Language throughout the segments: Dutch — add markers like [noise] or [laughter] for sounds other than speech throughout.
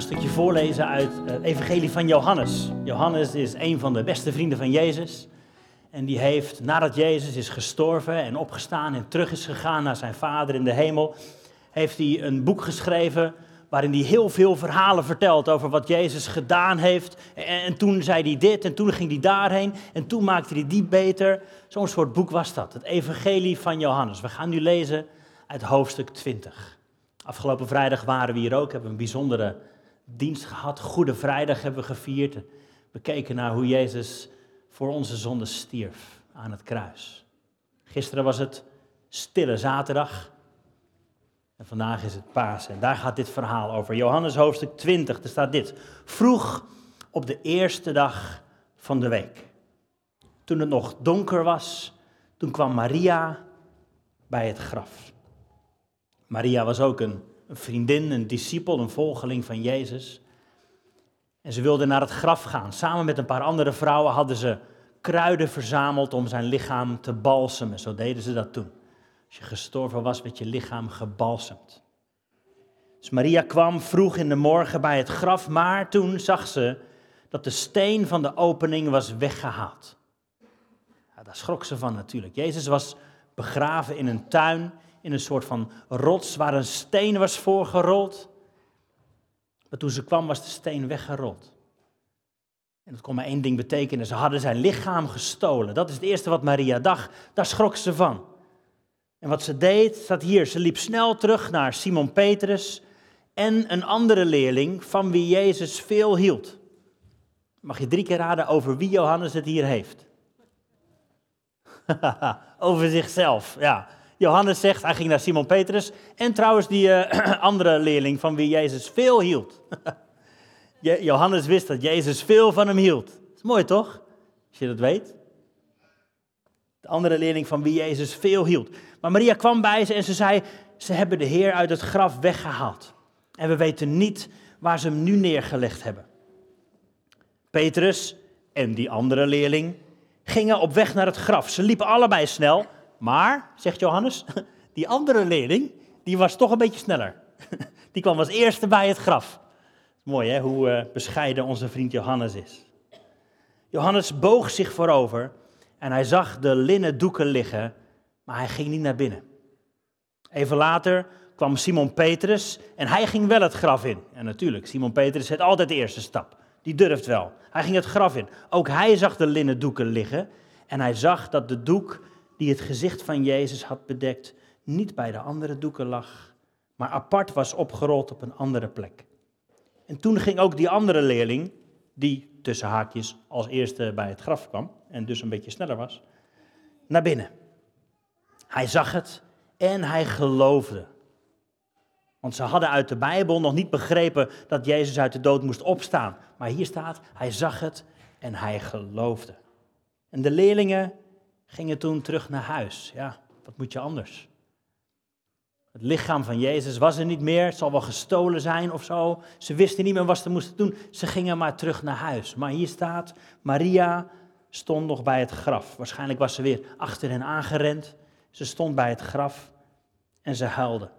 een stukje voorlezen uit het Evangelie van Johannes. Johannes is een van de beste vrienden van Jezus. En die heeft, nadat Jezus is gestorven en opgestaan en terug is gegaan naar zijn Vader in de hemel, heeft hij een boek geschreven waarin hij heel veel verhalen vertelt over wat Jezus gedaan heeft. En, en toen zei hij dit en toen ging hij daarheen en toen maakte hij die beter. Zo'n soort boek was dat, het Evangelie van Johannes. We gaan nu lezen uit hoofdstuk 20. Afgelopen vrijdag waren we hier ook, hebben we een bijzondere dienst gehad. Goede Vrijdag hebben we gevierd. We keken naar hoe Jezus voor onze zonde stierf aan het kruis. Gisteren was het stille zaterdag. En vandaag is het Pasen. En daar gaat dit verhaal over. Johannes hoofdstuk 20, er staat dit. Vroeg op de eerste dag van de week. Toen het nog donker was, toen kwam Maria bij het graf. Maria was ook een, een vriendin, een discipel, een volgeling van Jezus. En ze wilde naar het graf gaan. Samen met een paar andere vrouwen hadden ze kruiden verzameld om zijn lichaam te balsemen. Zo deden ze dat toen. Als je gestorven was, werd je lichaam gebalsemd. Dus Maria kwam vroeg in de morgen bij het graf, maar toen zag ze dat de steen van de opening was weggehaald. Ja, daar schrok ze van natuurlijk. Jezus was begraven in een tuin, in een soort van rots waar een steen was voorgerold. Maar toen ze kwam, was de steen weggerold. En dat kon maar één ding betekenen. Ze hadden zijn lichaam gestolen. Dat is het eerste wat Maria dacht. Daar schrok ze van. En wat ze deed, staat hier. Ze liep snel terug naar Simon Petrus en een andere leerling van wie Jezus veel hield. Mag je drie keer raden over wie Johannes het hier heeft? [laughs] over zichzelf, ja. Johannes zegt, hij ging naar Simon Petrus en trouwens die uh, [clears throat] andere leerling van wie Jezus veel hield. [laughs] Johannes wist dat Jezus veel van hem hield. Is mooi toch? Als je dat weet. De andere leerling van wie Jezus veel hield. Maar Maria kwam bij ze en ze zei: Ze hebben de Heer uit het graf weggehaald. En we weten niet waar ze hem nu neergelegd hebben. Petrus en die andere leerling gingen op weg naar het graf. Ze liepen allebei snel, maar, zegt Johannes, [laughs] die andere leerling, die was toch een beetje sneller. [laughs] Die kwam als eerste bij het graf. Mooi hè, hoe uh, bescheiden onze vriend Johannes is. Johannes boog zich voorover en hij zag de linnen doeken liggen, maar hij ging niet naar binnen. Even later kwam Simon Petrus en hij ging wel het graf in. En natuurlijk, Simon Petrus zet altijd de eerste stap. Die durft wel. Hij ging het graf in. Ook hij zag de linnen doeken liggen en hij zag dat de doek die het gezicht van Jezus had bedekt, niet bij de andere doeken lag, maar apart was opgerold op een andere plek. En toen ging ook die andere leerling, die tussen haakjes als eerste bij het graf kwam en dus een beetje sneller was, naar binnen. Hij zag het en hij geloofde. Want ze hadden uit de Bijbel nog niet begrepen dat Jezus uit de dood moest opstaan. Maar hier staat, hij zag het en hij geloofde. En de leerlingen gingen toen terug naar huis. Ja, wat moet je anders? Het lichaam van Jezus was er niet meer. Het zal wel gestolen zijn of zo. Ze wisten niet meer wat ze moesten doen. Ze gingen maar terug naar huis. Maar hier staat, Maria stond nog bij het graf. Waarschijnlijk was ze weer achter hen aangerend. Ze stond bij het graf en ze huilde.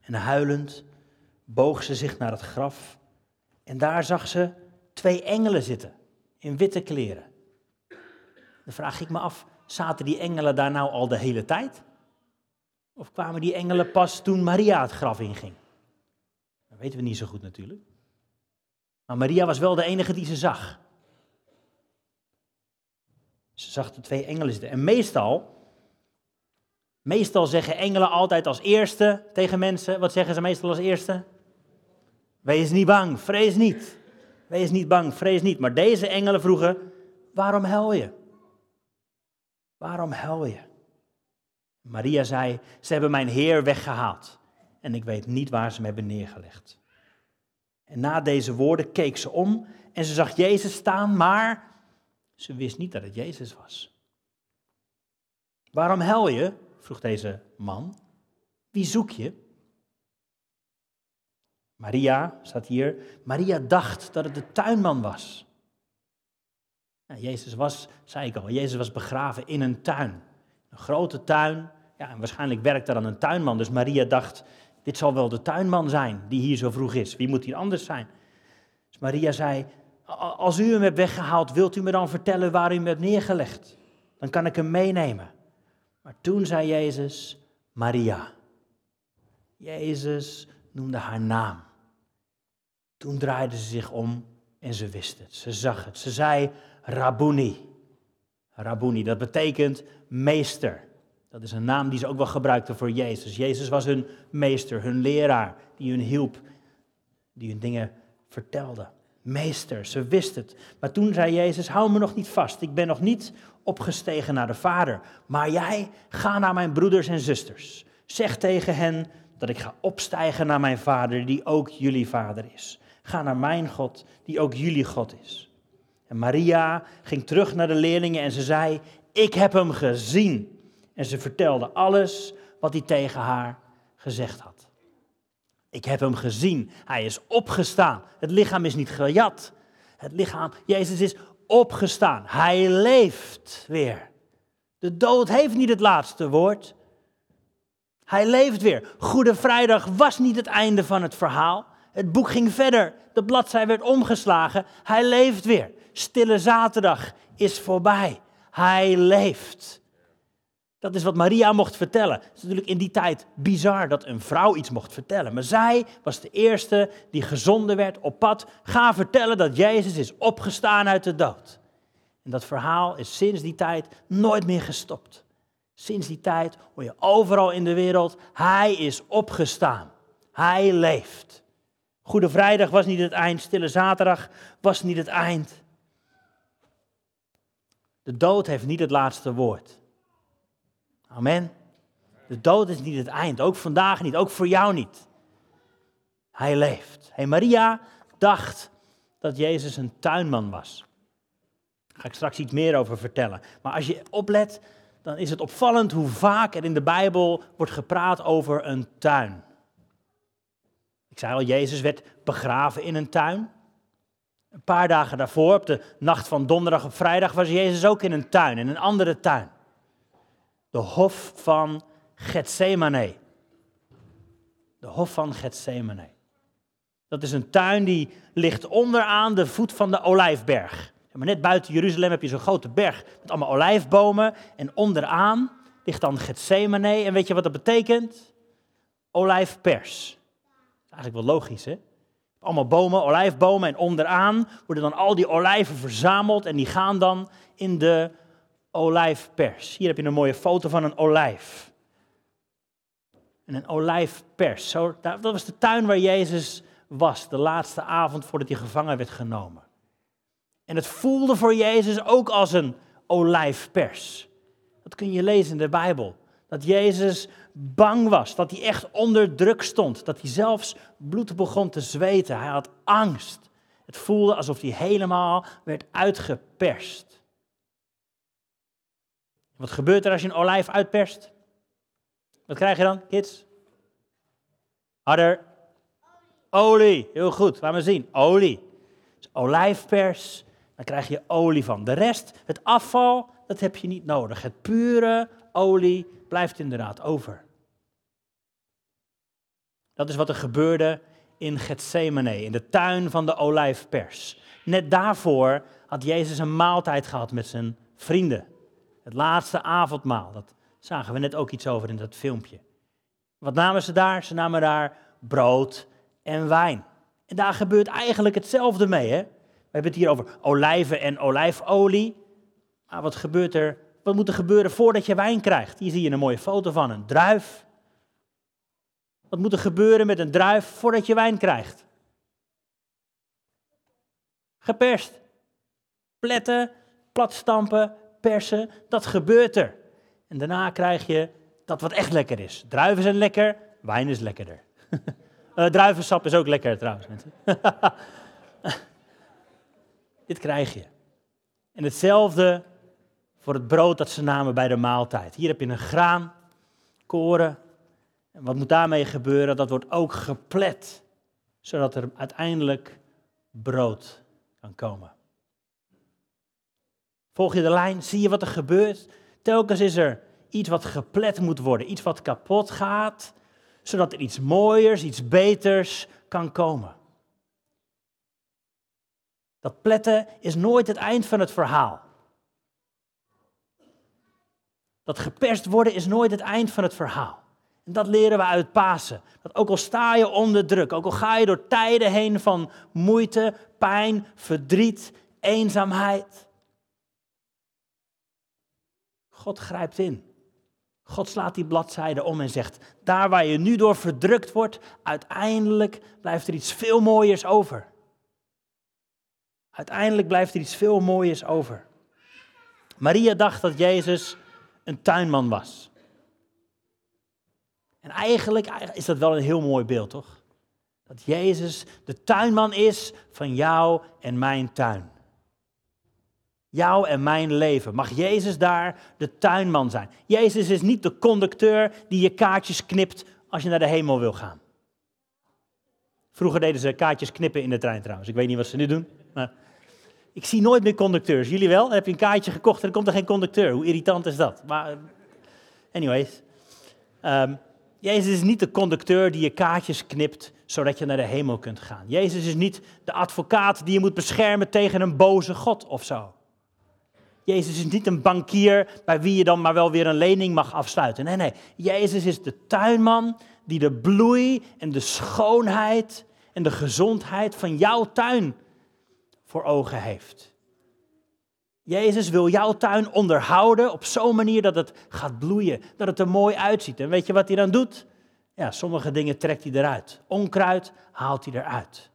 En huilend boog ze zich naar het graf. En daar zag ze twee engelen zitten in witte kleren. Dan vraag ik me af, zaten die engelen daar nou al de hele tijd? Of kwamen die engelen pas toen Maria het graf inging? Dat weten we niet zo goed natuurlijk. Maar Maria was wel de enige die ze zag. Ze zag de twee engelen. En meestal, meestal zeggen engelen altijd als eerste tegen mensen, wat zeggen ze meestal als eerste? Wees niet bang, vrees niet. Wees niet bang, vrees niet. Maar deze engelen vroegen, waarom huil je? Waarom huil je? Maria zei, ze hebben mijn Heer weggehaald en ik weet niet waar ze hem hebben neergelegd. En na deze woorden keek ze om en ze zag Jezus staan, maar ze wist niet dat het Jezus was. Waarom huil je? vroeg deze man. Wie zoek je? Maria staat hier. Maria dacht dat het de tuinman was. Jezus was, zei ik al, Jezus was begraven in een tuin. Een grote tuin ja, en waarschijnlijk werkte dan een tuinman. Dus Maria dacht, dit zal wel de tuinman zijn die hier zo vroeg is. Wie moet hier anders zijn? Dus Maria zei, als u hem hebt weggehaald, wilt u me dan vertellen waar u hem hebt neergelegd? Dan kan ik hem meenemen. Maar toen zei Jezus, Maria. Jezus noemde haar naam. Toen draaide ze zich om en ze wist het. Ze zag het. Ze zei Rabuni. Rabuni, dat betekent meester. Dat is een naam die ze ook wel gebruikten voor Jezus. Jezus was hun meester, hun leraar, die hun hielp, die hun dingen vertelde. Meester, ze wist het. Maar toen zei Jezus, hou me nog niet vast. Ik ben nog niet opgestegen naar de Vader. Maar jij, ga naar mijn broeders en zusters. Zeg tegen hen dat ik ga opstijgen naar mijn Vader, die ook jullie Vader is. Ga naar mijn God, die ook jullie God is. En Maria ging terug naar de leerlingen en ze zei, ik heb hem gezien. En ze vertelde alles wat hij tegen haar gezegd had. Ik heb hem gezien. Hij is opgestaan. Het lichaam is niet gejat. Het lichaam, Jezus is opgestaan. Hij leeft weer. De dood heeft niet het laatste woord. Hij leeft weer. Goede Vrijdag was niet het einde van het verhaal. Het boek ging verder. De bladzij werd omgeslagen. Hij leeft weer. Stille Zaterdag is voorbij. Hij leeft. Dat is wat Maria mocht vertellen. Het is natuurlijk in die tijd bizar dat een vrouw iets mocht vertellen. Maar zij was de eerste die gezonden werd op pad. Ga vertellen dat Jezus is opgestaan uit de dood. En dat verhaal is sinds die tijd nooit meer gestopt. Sinds die tijd hoor je overal in de wereld, hij is opgestaan. Hij leeft. Goede Vrijdag was niet het eind, Stille Zaterdag was niet het eind. De dood heeft niet het laatste woord. Amen. De dood is niet het eind, ook vandaag niet, ook voor jou niet. Hij leeft. Hey, Maria dacht dat Jezus een tuinman was. Daar ga ik straks iets meer over vertellen. Maar als je oplet, dan is het opvallend hoe vaak er in de Bijbel wordt gepraat over een tuin. Ik zei al, Jezus werd begraven in een tuin. Een paar dagen daarvoor, op de nacht van donderdag op vrijdag, was Jezus ook in een tuin, in een andere tuin. De hof van Gethsemane. De hof van Gethsemane. Dat is een tuin die ligt onderaan de voet van de Olijfberg. Maar net buiten Jeruzalem heb je zo'n grote berg met allemaal olijfbomen. En onderaan ligt dan Gethsemane. En weet je wat dat betekent? Olijfpers. Eigenlijk wel logisch, hè? Allemaal bomen, olijfbomen. En onderaan worden dan al die olijven verzameld. En die gaan dan in de olijfpers. Hier heb je een mooie foto van een olijf. En een olijfpers. Zo, dat was de tuin waar Jezus was, de laatste avond voordat hij gevangen werd genomen. En het voelde voor Jezus ook als een olijfpers. Dat kun je lezen in de Bijbel. Dat Jezus bang was, dat hij echt onder druk stond, dat hij zelfs bloed begon te zweten. Hij had angst. Het voelde alsof hij helemaal werd uitgeperst. Wat gebeurt er als je een olijf uitperst? Wat krijg je dan, kids? Harder. Olie. Heel goed, laat me zien. Olie. Dus olijfpers dan krijg je olie van. De rest, het afval, dat heb je niet nodig. Het pure olie blijft inderdaad over. Dat is wat er gebeurde in Gethsemane, in de tuin van de olijfpers. Net daarvoor had Jezus een maaltijd gehad met zijn vrienden. Het laatste avondmaal, dat zagen we net ook iets over in dat filmpje. Wat namen ze daar? Ze namen daar brood en wijn. En daar gebeurt eigenlijk hetzelfde mee. Hè? We hebben het hier over olijven en olijfolie. Maar wat gebeurt er? Wat moet er gebeuren voordat je wijn krijgt? Hier zie je een mooie foto van een druif. Wat moet er gebeuren met een druif voordat je wijn krijgt? Geperst. Pletten, platstampen, persen, dat gebeurt er. En daarna krijg je dat wat echt lekker is. Druiven zijn lekker, wijn is lekkerder. uh, [laughs] druivensap is ook lekker trouwens. [laughs] Dit krijg je. En hetzelfde voor het brood dat ze namen bij de maaltijd. Hier heb je een graan, koren. En wat moet daarmee gebeuren? Dat wordt ook geplet, zodat er uiteindelijk brood kan komen. Volg je de lijn? Zie je wat er gebeurt? Telkens is er iets wat geplet moet worden, iets wat kapot gaat, zodat er iets mooiers, iets beters kan komen. Dat pletten is nooit het eind van het verhaal. Dat geperst worden is nooit het eind van het verhaal. En dat leren we uit Pasen. Dat ook al sta je onder druk, ook al ga je door tijden heen van moeite, pijn, verdriet, eenzaamheid. God grijpt in. God slaat die bladzijde om en zegt, daar waar je nu door verdrukt wordt, uiteindelijk blijft er iets veel mooiers over. Uiteindelijk blijft er iets veel mooiers over. Maria dacht dat Jezus een tuinman was. En eigenlijk is dat wel een heel mooi beeld, toch? Dat Jezus de tuinman is van jou en mijn tuin. Jouw en mijn leven. Mag Jezus daar de tuinman zijn? Jezus is niet de conducteur die je kaartjes knipt als je naar de hemel wil gaan. Vroeger deden ze kaartjes knippen in de trein trouwens. Ik weet niet wat ze nu doen. Maar ik zie nooit meer conducteurs. Jullie wel? Dan heb je een kaartje gekocht en dan komt er geen conducteur. Hoe irritant is dat? Maar, anyways. Um, Jezus is niet de conducteur die je kaartjes knipt zodat je naar de hemel kunt gaan. Jezus is niet de advocaat die je moet beschermen tegen een boze God of zo. Jezus is niet een bankier bij wie je dan maar wel weer een lening mag afsluiten. Nee, nee. Jezus is de tuinman die de bloei en de schoonheid en de gezondheid van jouw tuin voor ogen heeft. Jezus wil jouw tuin onderhouden op zo'n manier dat het gaat bloeien, dat het er mooi uitziet. En weet je wat hij dan doet? Ja, sommige dingen trekt hij eruit. Onkruid haalt hij eruit.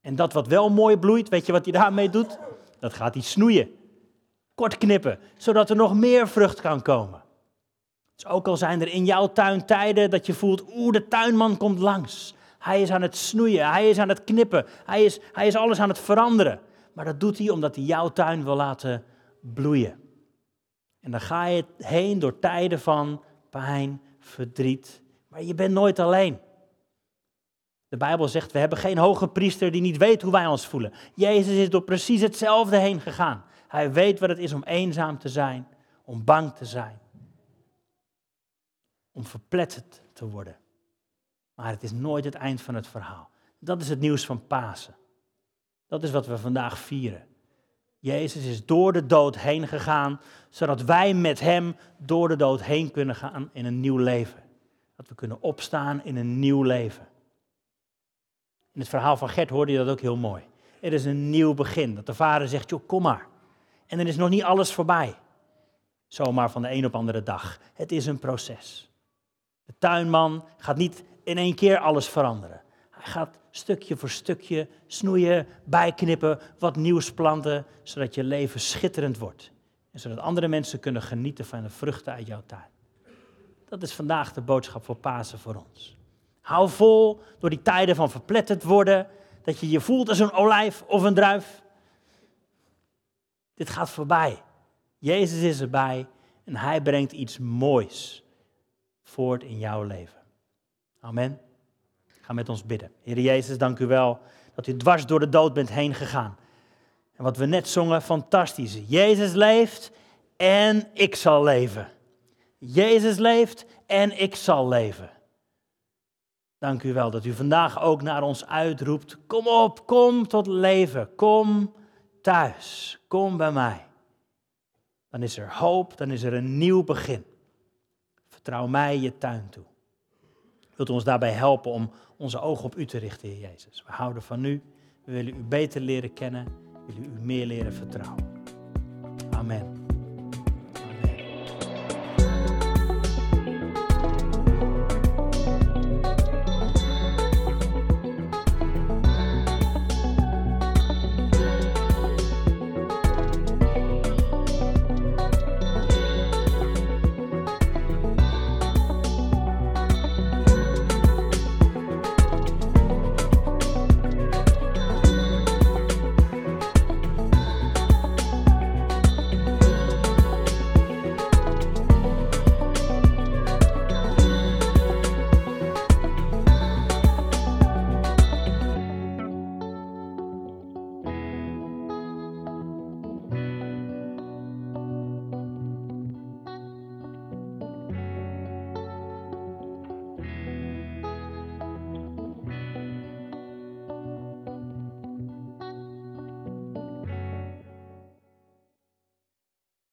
En dat wat wel mooi bloeit, weet je wat hij daarmee doet? Dat gaat hij snoeien. Kort knippen, zodat er nog meer vrucht kan komen. Dus ook al zijn er in jouw tuin tijden dat je voelt, oeh, de tuinman komt langs. Hij is aan het snoeien, hij is aan het knippen, hij is, hij is alles aan het veranderen. Maar dat doet hij omdat hij jouw tuin wil laten bloeien. En dan ga je heen door tijden van pijn, verdriet. Maar je bent nooit alleen. De Bijbel zegt, we hebben geen hoge priester die niet weet hoe wij ons voelen. Jezus is door precies hetzelfde heen gegaan. Hij weet wat het is om eenzaam te zijn, om bang te zijn, om verpletterd te worden. Maar het is nooit het eind van het verhaal. Dat is het nieuws van Pasen. Dat is wat we vandaag vieren. Jezus is door de dood heen gegaan, zodat wij met Hem door de dood heen kunnen gaan in een nieuw leven. Dat we kunnen opstaan in een nieuw leven. In het verhaal van Gert hoorde je dat ook heel mooi. Er is een nieuw begin. Dat de vader zegt, joh, kom maar. En dan is nog niet alles voorbij. Zomaar van de een op andere dag. Het is een proces. De tuinman gaat niet in één keer alles veranderen. Hij gaat stukje voor stukje snoeien, bijknippen, wat nieuws planten, zodat je leven schitterend wordt. En zodat andere mensen kunnen genieten van de vruchten uit jouw tuin. Dat is vandaag de boodschap voor Pasen voor ons. Hou vol door die tijden van verpletterd worden, dat je je voelt als een olijf of een druif. Dit gaat voorbij. Jezus is erbij en hij brengt iets moois voort in jouw leven. Amen. Ga met ons bidden. Heer Jezus, dank u wel dat u dwars door de dood bent heen gegaan. En wat we net zongen, fantastisch. Jezus leeft en ik zal leven. Jezus leeft en ik zal leven. Dank u wel dat u vandaag ook naar ons uitroept. Kom op, kom tot leven. Kom thuis. Kom bij mij. Dan is er hoop, dan is er een nieuw begin. Vertrouw mij je tuin toe. Wilt u ons daarbij helpen om onze ogen op u te richten, Heer Jezus. We houden van u. We willen u beter leren kennen. We willen u meer leren vertrouwen. Amen.